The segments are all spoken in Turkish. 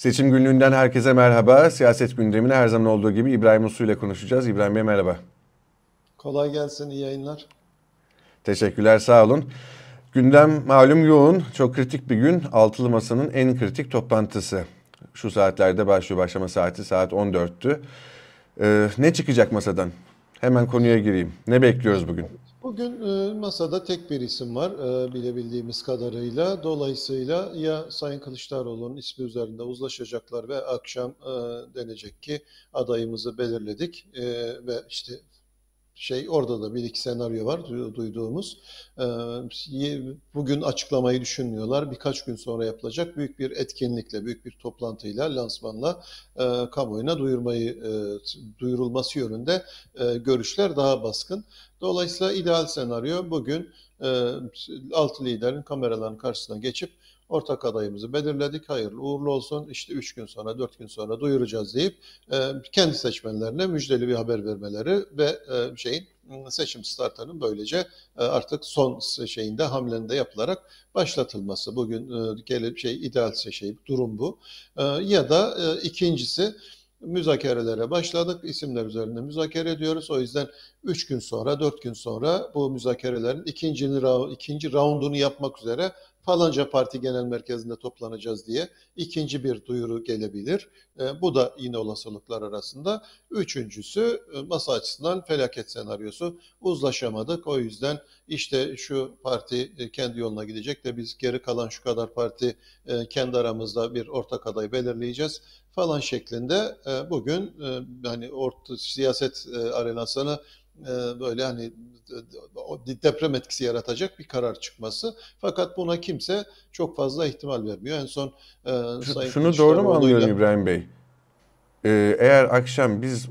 Seçim günlüğünden herkese merhaba. Siyaset gündemini her zaman olduğu gibi İbrahim Uslu ile konuşacağız. İbrahim Bey merhaba. Kolay gelsin, iyi yayınlar. Teşekkürler, sağ olun. Gündem malum yoğun, çok kritik bir gün. Altılı Masa'nın en kritik toplantısı. Şu saatlerde başlıyor, başlama saati saat 14'tü. Ee, ne çıkacak masadan? Hemen konuya gireyim. Ne bekliyoruz bugün? Bugün e, masada tek bir isim var e, bilebildiğimiz kadarıyla. Dolayısıyla ya Sayın Kılıçdaroğlu'nun ismi üzerinde uzlaşacaklar ve akşam e, denecek ki adayımızı belirledik ve işte şey orada da bir iki senaryo var duyduğumuz. Bugün açıklamayı düşünmüyorlar. Birkaç gün sonra yapılacak büyük bir etkinlikle, büyük bir toplantıyla, lansmanla kamuoyuna duyurmayı duyurulması yönünde görüşler daha baskın. Dolayısıyla ideal senaryo bugün altı liderin kameraların karşısına geçip ortak adayımızı belirledik. Hayırlı uğurlu olsun. İşte 3 gün sonra 4 gün sonra duyuracağız deyip e, kendi seçmenlerine müjdeli bir haber vermeleri ve e, şeyin seçim startının böylece e, artık son şeyinde hamlende yapılarak başlatılması. Bugün e, gelip şey ideal şey durum bu. E, ya da ikincisi müzakerelere başladık. İsimler üzerinde müzakere ediyoruz. O yüzden 3 gün sonra, 4 gün sonra bu müzakerelerin ikinci, ikinci roundunu yapmak üzere falanca parti genel merkezinde toplanacağız diye ikinci bir duyuru gelebilir. E, bu da yine olasılıklar arasında. Üçüncüsü e, masa açısından felaket senaryosu. Uzlaşamadık. O yüzden işte şu parti e, kendi yoluna gidecek de biz geri kalan şu kadar parti e, kendi aramızda bir ortak aday belirleyeceğiz falan şeklinde e, bugün e, hani orta siyaset e, arenasını e, böyle hani deprem etkisi yaratacak bir karar çıkması. Fakat buna kimse çok fazla ihtimal vermiyor. En son e, Sayın Şunu doğru mu anlıyorum İbrahim Bey? Ee, eğer akşam biz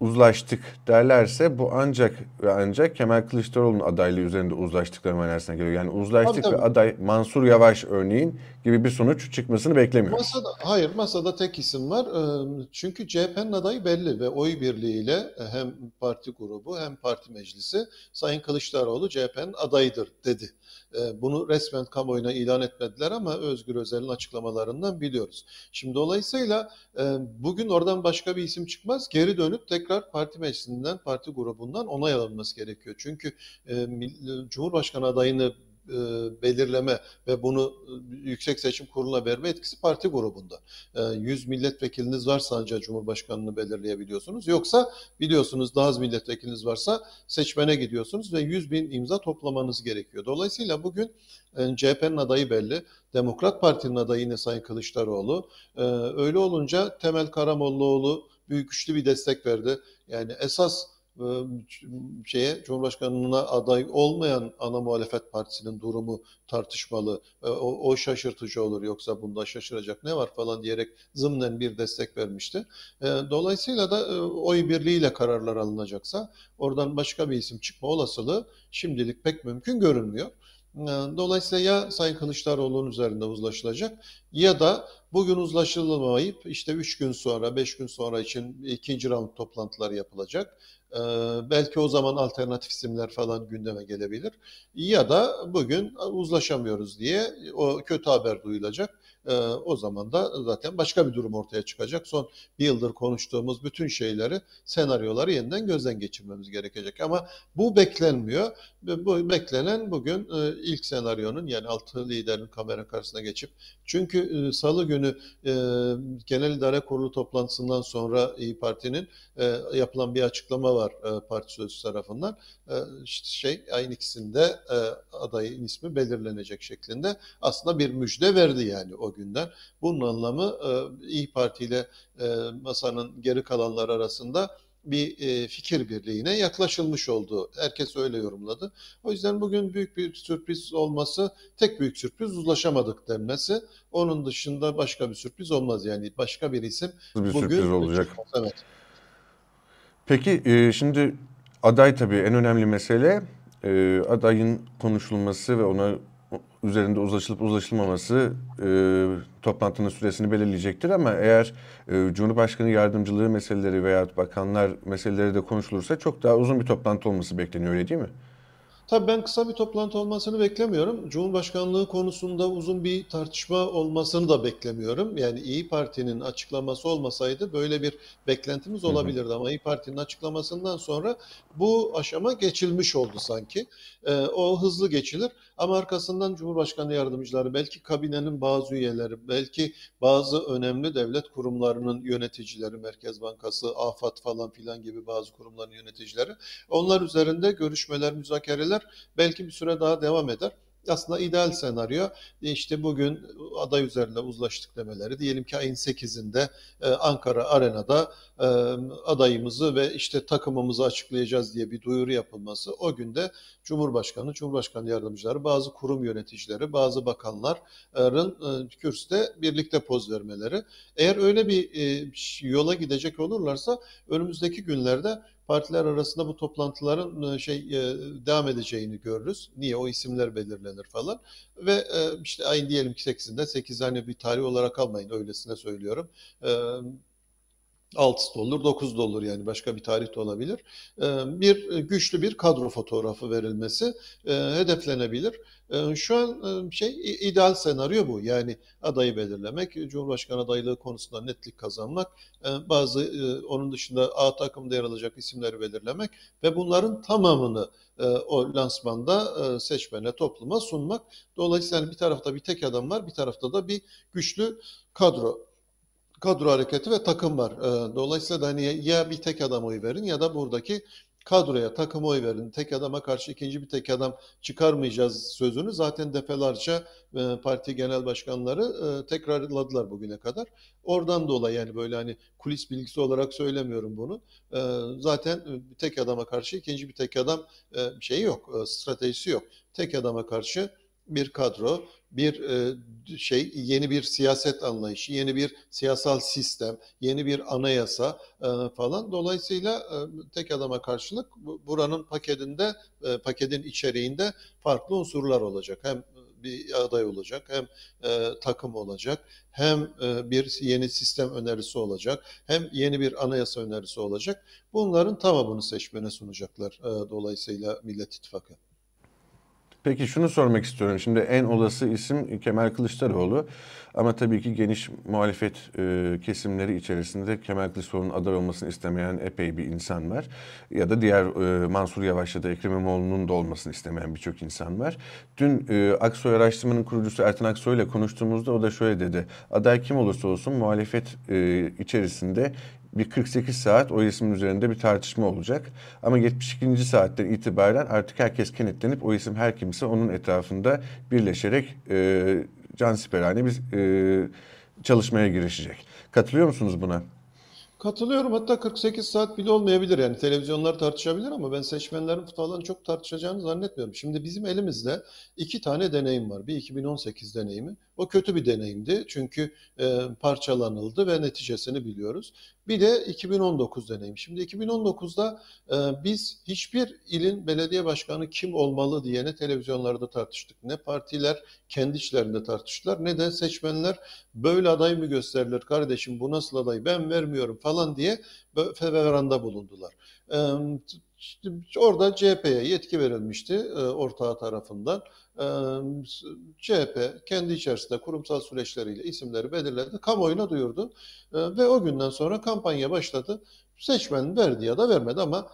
uzlaştık derlerse bu ancak ve ancak Kemal Kılıçdaroğlu'nun adaylığı üzerinde uzlaştıkları manasına geliyor. Yani uzlaştık tabii, tabii. ve aday Mansur Yavaş örneğin gibi bir sonuç çıkmasını beklemiyoruz. Masada, hayır masada tek isim var. Çünkü CHP'nin adayı belli ve oy birliğiyle hem parti grubu hem parti meclisi Sayın Kılıçdaroğlu CHP'nin adayıdır dedi. E, bunu resmen kamuoyuna ilan etmediler ama Özgür Özel'in açıklamalarından biliyoruz. Şimdi dolayısıyla e, bugün oradan başka bir isim çıkmaz. Geri dönüp tekrar parti meclisinden, parti grubundan onay alınması gerekiyor. Çünkü e, Cumhurbaşkanı adayını e, belirleme ve bunu e, Yüksek Seçim Kurulu'na verme etkisi parti grubunda. E, 100 milletvekiliniz varsa ancak Cumhurbaşkanını belirleyebiliyorsunuz. Yoksa biliyorsunuz daha az milletvekiliniz varsa seçmene gidiyorsunuz ve 100 bin imza toplamanız gerekiyor. Dolayısıyla bugün e, CHP'nin adayı belli. Demokrat Parti'nin adayı yine Sayın Kılıçdaroğlu. E, öyle olunca Temel Karamollaoğlu büyük güçlü bir destek verdi. Yani esas şeye Cumhurbaşkanlığına aday olmayan ana muhalefet partisinin durumu tartışmalı. O, o şaşırtıcı olur yoksa bunda şaşıracak ne var falan diyerek zımnen bir destek vermişti. Dolayısıyla da oy birliğiyle kararlar alınacaksa oradan başka bir isim çıkma olasılığı şimdilik pek mümkün görünmüyor. Dolayısıyla ya Sayın Kılıçdaroğlu'nun üzerinde uzlaşılacak ya da bugün uzlaşılamayıp işte 3 gün sonra 5 gün sonra için ikinci round toplantılar yapılacak. Ee, belki o zaman alternatif isimler falan gündeme gelebilir. Ya da bugün uzlaşamıyoruz diye o kötü haber duyulacak. Ee, o zaman da zaten başka bir durum ortaya çıkacak. Son bir yıldır konuştuğumuz bütün şeyleri, senaryoları yeniden gözden geçirmemiz gerekecek. Ama bu beklenmiyor. Bu beklenen bugün e, ilk senaryonun yani altı liderin kamera karşısına geçip çünkü e, salı günü e, Genel İdare Kurulu toplantısından sonra İyi Parti'nin yapılan bir açıklama var parti sözcüsü tarafından. Şey ayın ikisinde adayın ismi belirlenecek şeklinde aslında bir müjde verdi yani o günden. Bunun anlamı İyi Parti ile masanın geri kalanlar arasında bir e, fikir birliğine yaklaşılmış oldu. Herkes öyle yorumladı. O yüzden bugün büyük bir sürpriz olması, tek büyük sürpriz uzlaşamadık denmesi. Onun dışında başka bir sürpriz olmaz yani. Başka bir isim bir bugün sürpriz olacak. Evet. Peki e, şimdi aday tabii en önemli mesele e, adayın konuşulması ve ona üzerinde uzlaşılıp uzlaşılmaması e, toplantının süresini belirleyecektir ama eğer e, Cumhurbaşkanı yardımcılığı meseleleri veya bakanlar meseleleri de konuşulursa çok daha uzun bir toplantı olması bekleniyor öyle değil mi? Tabii ben kısa bir toplantı olmasını beklemiyorum. Cumhurbaşkanlığı konusunda uzun bir tartışma olmasını da beklemiyorum. Yani İyi Parti'nin açıklaması olmasaydı böyle bir beklentimiz olabilirdi. Ama İyi Parti'nin açıklamasından sonra bu aşama geçilmiş oldu sanki. Ee, o hızlı geçilir. Ama arkasından Cumhurbaşkanı yardımcıları, belki kabinenin bazı üyeleri, belki bazı önemli devlet kurumlarının yöneticileri, Merkez Bankası, AFAD falan filan gibi bazı kurumların yöneticileri, onlar üzerinde görüşmeler, müzakereler belki bir süre daha devam eder aslında ideal senaryo işte bugün aday üzerinde uzlaştık demeleri diyelim ki ayın 8'inde e, Ankara Arena'da e, adayımızı ve işte takımımızı açıklayacağız diye bir duyuru yapılması o günde Cumhurbaşkanı, Cumhurbaşkanı yardımcıları, bazı kurum yöneticileri, bazı bakanların e, kürsüde birlikte poz vermeleri. Eğer öyle bir yola gidecek olurlarsa önümüzdeki günlerde partiler arasında bu toplantıların e, şey e, devam edeceğini görürüz. Niye o isimler belirlenir falan ve e, işte ayın diyelim ki 8'inde 8 hani bir tarih olarak almayın öylesine söylüyorum. 6 da olur, 9 da olur yani başka bir tarih de olabilir. Bir güçlü bir kadro fotoğrafı verilmesi hedeflenebilir. Şu an şey ideal senaryo bu. Yani adayı belirlemek, Cumhurbaşkanı adaylığı konusunda netlik kazanmak, bazı onun dışında A takımda yer alacak isimleri belirlemek ve bunların tamamını o lansmanda seçmene, topluma sunmak. Dolayısıyla bir tarafta bir tek adam var, bir tarafta da bir güçlü kadro kadro hareketi ve takım var. Dolayısıyla da hani ya bir tek adam oy verin ya da buradaki kadroya, takıma oy verin. Tek adama karşı ikinci bir tek adam çıkarmayacağız sözünü zaten defalarca e, parti genel başkanları e, tekrarladılar bugüne kadar. Oradan dolayı yani böyle hani kulis bilgisi olarak söylemiyorum bunu. E, zaten bir tek adama karşı ikinci bir tek adam şey yok, stratejisi yok. Tek adama karşı bir kadro, bir şey yeni bir siyaset anlayışı, yeni bir siyasal sistem, yeni bir anayasa falan. Dolayısıyla tek adama karşılık buranın paketinde, paketin içeriğinde farklı unsurlar olacak. Hem bir aday olacak, hem e, takım olacak, hem e, bir yeni sistem önerisi olacak, hem yeni bir anayasa önerisi olacak. Bunların tamamını seçmene sunacaklar e, dolayısıyla Millet İttifakı. Peki şunu sormak istiyorum. Şimdi en olası isim Kemal Kılıçdaroğlu. Ama tabii ki geniş muhalefet e, kesimleri içerisinde Kemal Kılıçdaroğlu'nun aday olmasını istemeyen epey bir insan var. Ya da diğer e, Mansur Yavaş ya da Ekrem İmamoğlu'nun da olmasını istemeyen birçok insan var. Dün e, Aksoy Araştırma'nın kurucusu Ertan Aksoy ile konuştuğumuzda o da şöyle dedi. Aday kim olursa olsun muhalefet e, içerisinde bir 48 saat o ismin üzerinde bir tartışma olacak. Ama 72. saatten itibaren artık herkes kenetlenip o isim her kimse onun etrafında birleşerek e, cansiperhane bir e, çalışmaya girişecek. Katılıyor musunuz buna? Katılıyorum. Hatta 48 saat bile olmayabilir. Yani televizyonlar tartışabilir ama ben seçmenlerin falan çok tartışacağını zannetmiyorum. Şimdi bizim elimizde iki tane deneyim var. Bir 2018 deneyimi. O kötü bir deneyimdi. Çünkü e, parçalanıldı ve neticesini biliyoruz. Bir de 2019 deneyim. Şimdi 2019'da e, biz hiçbir ilin belediye başkanı kim olmalı diye ne televizyonlarda tartıştık, ne partiler kendi içlerinde tartıştılar, ne de seçmenler böyle aday mı gösterilir kardeşim bu nasıl aday ben vermiyorum falan diye feveranda bulundular. E, orada CHP'ye yetki verilmişti e, ortağı tarafından. CHP kendi içerisinde kurumsal süreçleriyle isimleri belirledi, kamuoyuna duyurdu ve o günden sonra kampanya başladı. Seçmen verdi ya da vermedi ama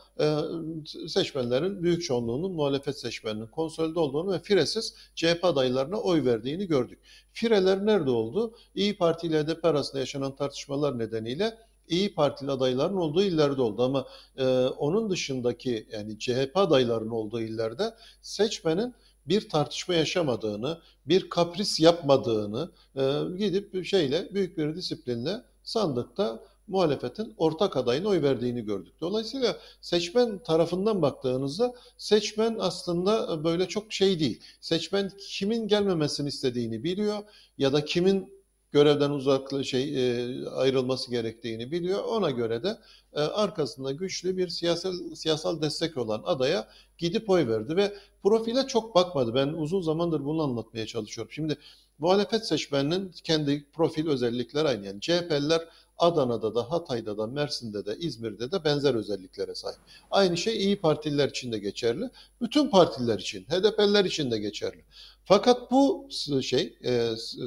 seçmenlerin büyük çoğunluğunun muhalefet seçmeninin konsolide olduğunu ve firesiz CHP adaylarına oy verdiğini gördük. Fireler nerede oldu? İyi Parti ile HDP arasında yaşanan tartışmalar nedeniyle İyi Partili adayların olduğu illerde oldu ama e, onun dışındaki yani CHP adaylarının olduğu illerde seçmenin bir tartışma yaşamadığını, bir kapris yapmadığını e, gidip şeyle büyük bir disiplinle sandıkta muhalefetin ortak adayına oy verdiğini gördük. Dolayısıyla seçmen tarafından baktığınızda seçmen aslında böyle çok şey değil. Seçmen kimin gelmemesini istediğini biliyor ya da kimin görevden uzaklı şey e, ayrılması gerektiğini biliyor. Ona göre de e, arkasında güçlü bir siyasal siyasal destek olan adaya gidip oy verdi ve profile çok bakmadı. Ben uzun zamandır bunu anlatmaya çalışıyorum. Şimdi muhalefet seçmeninin kendi profil özellikleri aynı. Yani CHP'liler Adana'da da, Hatay'da da, Mersin'de de, İzmir'de de benzer özelliklere sahip. Aynı şey iyi Partililer için de geçerli. Bütün partiler için, HDP'liler için de geçerli. Fakat bu şey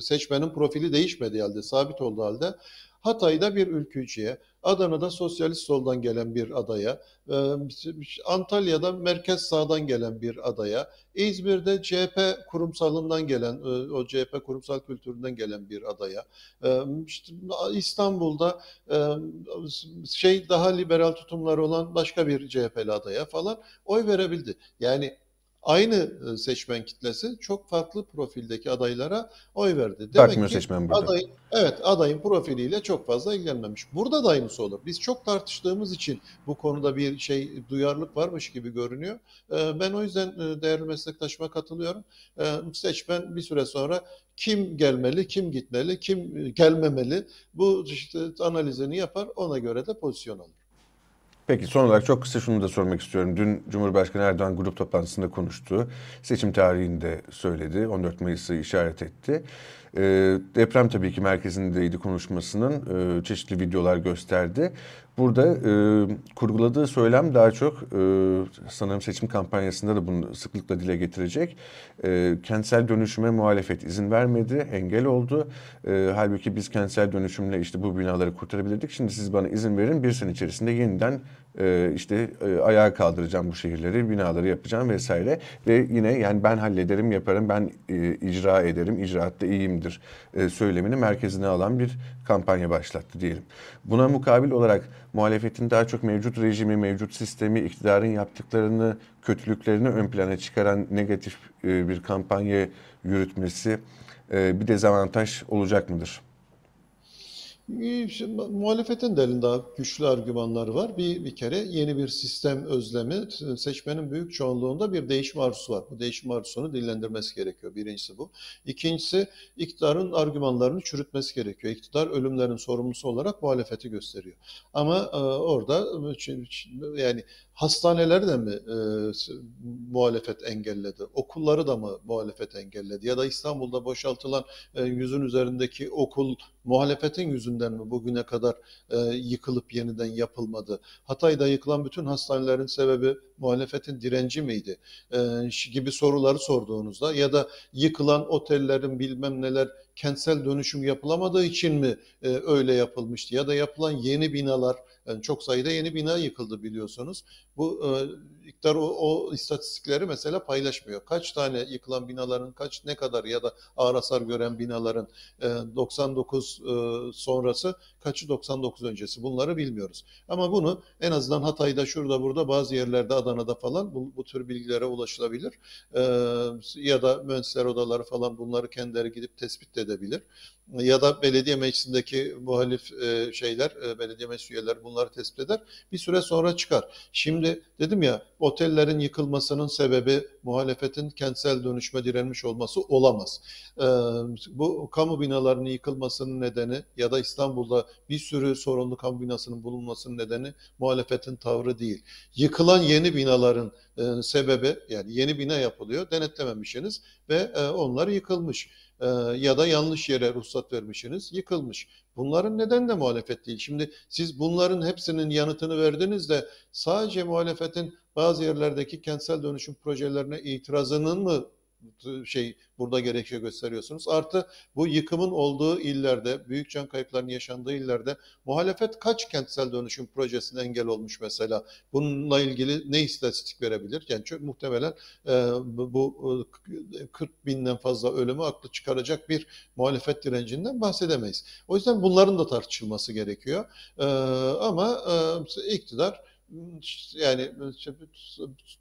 seçmenin profili değişmediği halde, sabit olduğu halde Hatay'da bir ülkücüye, Adana'da sosyalist soldan gelen bir adaya, e, Antalya'da merkez sağdan gelen bir adaya, İzmir'de CHP kurumsalından gelen, e, o CHP kurumsal kültüründen gelen bir adaya, e, İstanbul'da şey daha liberal tutumları olan başka bir CHP'li adaya falan oy verebildi. Yani aynı e, seçmen kitlesi çok farklı profildeki adaylara oy verdi. Demek Bakmıyor ki seçmen burada. Adayın, evet adayın profiliyle çok fazla ilgilenmemiş. Burada da aynısı olur. Biz çok tartıştığımız için bu konuda bir şey duyarlılık varmış gibi görünüyor. E, ben o yüzden e, değerli meslektaşıma katılıyorum. Seçmen bir süre sonra kim gelmeli, kim gitmeli, kim gelmemeli bu işte analizini yapar ona göre de pozisyon alır. Peki son olarak çok kısa şunu da sormak istiyorum. Dün Cumhurbaşkanı Erdoğan grup toplantısında konuştu. Seçim tarihini de söyledi. 14 Mayıs'ı işaret etti. E, deprem tabii ki merkezindeydi konuşmasının. E, çeşitli videolar gösterdi. Burada e, kurguladığı söylem daha çok e, sanırım seçim kampanyasında da bunu sıklıkla dile getirecek. E, kentsel dönüşüme muhalefet izin vermedi, engel oldu. E, halbuki biz kentsel dönüşümle işte bu binaları kurtarabilirdik. Şimdi siz bana izin verin bir sene içerisinde yeniden e, işte e, ayağa kaldıracağım bu şehirleri, binaları yapacağım vesaire. Ve yine yani ben hallederim, yaparım, ben e, icra ederim, icraatta iyiyimdir e, söylemini merkezine alan bir kampanya başlattı diyelim. Buna mukabil olarak muhalefetin daha çok mevcut rejimi, mevcut sistemi, iktidarın yaptıklarını, kötülüklerini ön plana çıkaran negatif e, bir kampanya yürütmesi e, bir dezavantaj olacak mıdır? Şimdi, muhalefetin de elinde güçlü argümanları var. Bir, bir kere yeni bir sistem özlemi, seçmenin büyük çoğunluğunda bir değişim arzusu var. Bu değişim arzusunu dillendirmesi gerekiyor. Birincisi bu. İkincisi iktidarın argümanlarını çürütmesi gerekiyor. İktidar ölümlerin sorumlusu olarak muhalefeti gösteriyor. Ama e, orada yani hastaneleri de mi e, muhalefet engelledi? Okulları da mı muhalefet engelledi? Ya da İstanbul'da boşaltılan e, yüzün üzerindeki okul muhalefetin yüzünden mi bugüne kadar e, yıkılıp yeniden yapılmadı? Hatay'da yıkılan bütün hastanelerin sebebi muhalefetin direnci miydi? E, gibi soruları sorduğunuzda ya da yıkılan otellerin bilmem neler kentsel dönüşüm yapılamadığı için mi e, öyle yapılmıştı? Ya da yapılan yeni binalar, yani çok sayıda yeni bina yıkıldı biliyorsunuz. Bu e, iktidar o, o istatistikleri mesela paylaşmıyor. Kaç tane yıkılan binaların kaç ne kadar ya da ağır hasar gören binaların e, 99 e, sonrası kaçı 99 öncesi bunları bilmiyoruz. Ama bunu en azından Hatay'da şurada burada bazı yerlerde Adana'da falan bu, bu tür bilgilere ulaşılabilir. E, ya da mühendisler odaları falan bunları kendileri gidip tespit edebilir ya da belediye meclisindeki muhalif e, şeyler, e, belediye meclis üyeleri bunları tespit eder. Bir süre sonra çıkar. Şimdi dedim ya otellerin yıkılmasının sebebi muhalefetin kentsel dönüşme direnmiş olması olamaz. E, bu kamu binalarının yıkılmasının nedeni ya da İstanbul'da bir sürü sorunlu kamu binasının bulunmasının nedeni muhalefetin tavrı değil. Yıkılan yeni binaların sebebi yani yeni bina yapılıyor, denetlememişsiniz ve onlar yıkılmış ya da yanlış yere ruhsat vermişsiniz, yıkılmış. Bunların neden de muhalefet değil? Şimdi siz bunların hepsinin yanıtını verdiniz de sadece muhalefetin bazı yerlerdeki kentsel dönüşüm projelerine itirazının mı şey burada gerekçe gösteriyorsunuz. Artı bu yıkımın olduğu illerde, büyük can kayıplarının yaşandığı illerde muhalefet kaç kentsel dönüşüm projesine engel olmuş mesela? Bununla ilgili ne istatistik verebilir? Yani çok muhtemelen e, bu 40 e, binden fazla ölümü aklı çıkaracak bir muhalefet direncinden bahsedemeyiz. O yüzden bunların da tartışılması gerekiyor. E, ama e, iktidar yani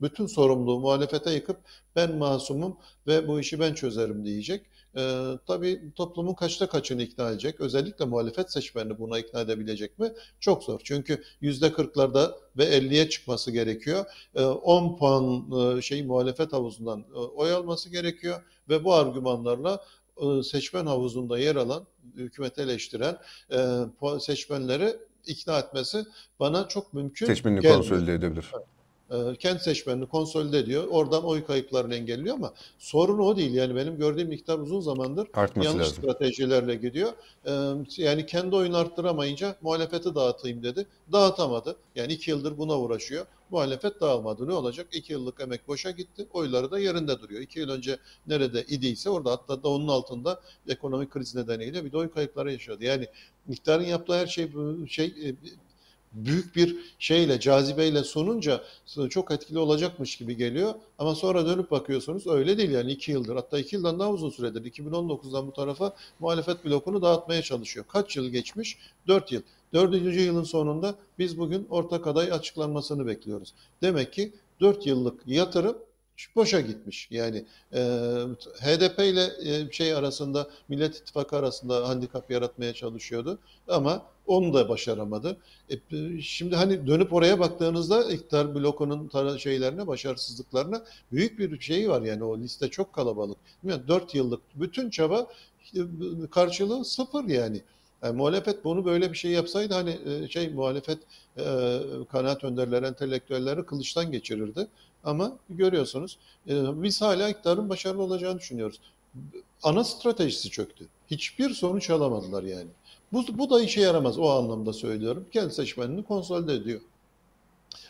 bütün sorumluluğu muhalefete yıkıp ben masumum ve bu işi ben çözerim diyecek. Ee, tabii toplumun kaçta kaçını ikna edecek? Özellikle muhalefet seçmenini buna ikna edebilecek mi? Çok zor. Çünkü yüzde kırklarda ve 50'ye çıkması gerekiyor. Ee, 10 puan e, şey muhalefet havuzundan e, oy alması gerekiyor ve bu argümanlarla e, seçmen havuzunda yer alan, hükümeti eleştiren e, seçmenleri ikna etmesi bana çok mümkün gelmiyor. konsolide edebilir. E, kendi seçmenini konsolide ediyor. Oradan oy kayıplarını engelliyor ama sorun o değil. Yani benim gördüğüm miktar uzun zamandır Artması yanlış lazım. stratejilerle gidiyor. E, yani kendi oyunu arttıramayınca muhalefeti dağıtayım dedi. Dağıtamadı. Yani iki yıldır buna uğraşıyor. Muhalefet dağılmadı. Ne olacak? İki yıllık emek boşa gitti. Oyları da yerinde duruyor. İki yıl önce nerede idiyse orada hatta da onun altında ekonomik kriz nedeniyle bir de oy kayıpları yaşadı. Yani miktarın yaptığı her şey şey e, büyük bir şeyle, cazibeyle sununca çok etkili olacakmış gibi geliyor. Ama sonra dönüp bakıyorsunuz öyle değil yani iki yıldır hatta iki yıldan daha uzun süredir 2019'dan bu tarafa muhalefet blokunu dağıtmaya çalışıyor. Kaç yıl geçmiş? Dört yıl. Dördüncü yılın sonunda biz bugün ortak aday açıklanmasını bekliyoruz. Demek ki dört yıllık yatırım boşa gitmiş. Yani e, HDP ile e, şey arasında Millet İttifakı arasında handikap yaratmaya çalışıyordu ama onu da başaramadı. E, şimdi hani dönüp oraya baktığınızda iktidar blokunun şeylerine, başarısızlıklarına büyük bir şey var yani o liste çok kalabalık. Yani 4 yıllık bütün çaba karşılığı sıfır yani. Yani muhalefet bunu böyle bir şey yapsaydı hani e, şey muhalefet e, kanaat önderleri, entelektüelleri kılıçtan geçirirdi. Ama görüyorsunuz e, biz hala iktidarın başarılı olacağını düşünüyoruz. Ana stratejisi çöktü. Hiçbir sonuç alamadılar yani. Bu, bu da işe yaramaz o anlamda söylüyorum. Kendi seçmenini konsolide ediyor.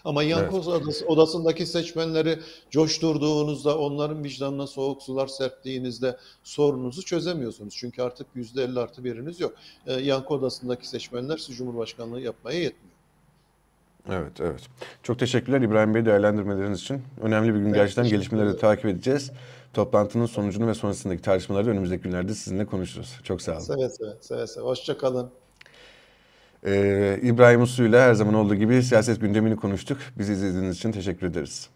Ama Yankos evet. odasındaki seçmenleri coşturduğunuzda, onların vicdanına soğuk sular serptiğinizde sorununuzu çözemiyorsunuz. Çünkü artık yüzde elli artı biriniz yok. Ee, Yankı odasındaki seçmenler siz Cumhurbaşkanlığı yapmaya yetmiyor. Evet, evet. Çok teşekkürler İbrahim Bey değerlendirmeleriniz için. Önemli bir gün evet, gerçekten gelişmeleri de takip edeceğiz. Toplantının sonucunu ve sonrasındaki tartışmaları önümüzdeki günlerde sizinle konuşuruz. Çok sağ olun. Seve seve, seve seve. Hoşçakalın. Ee, İbrahim Uslu ile her zaman olduğu gibi siyaset gündemini konuştuk. Bizi izlediğiniz için teşekkür ederiz.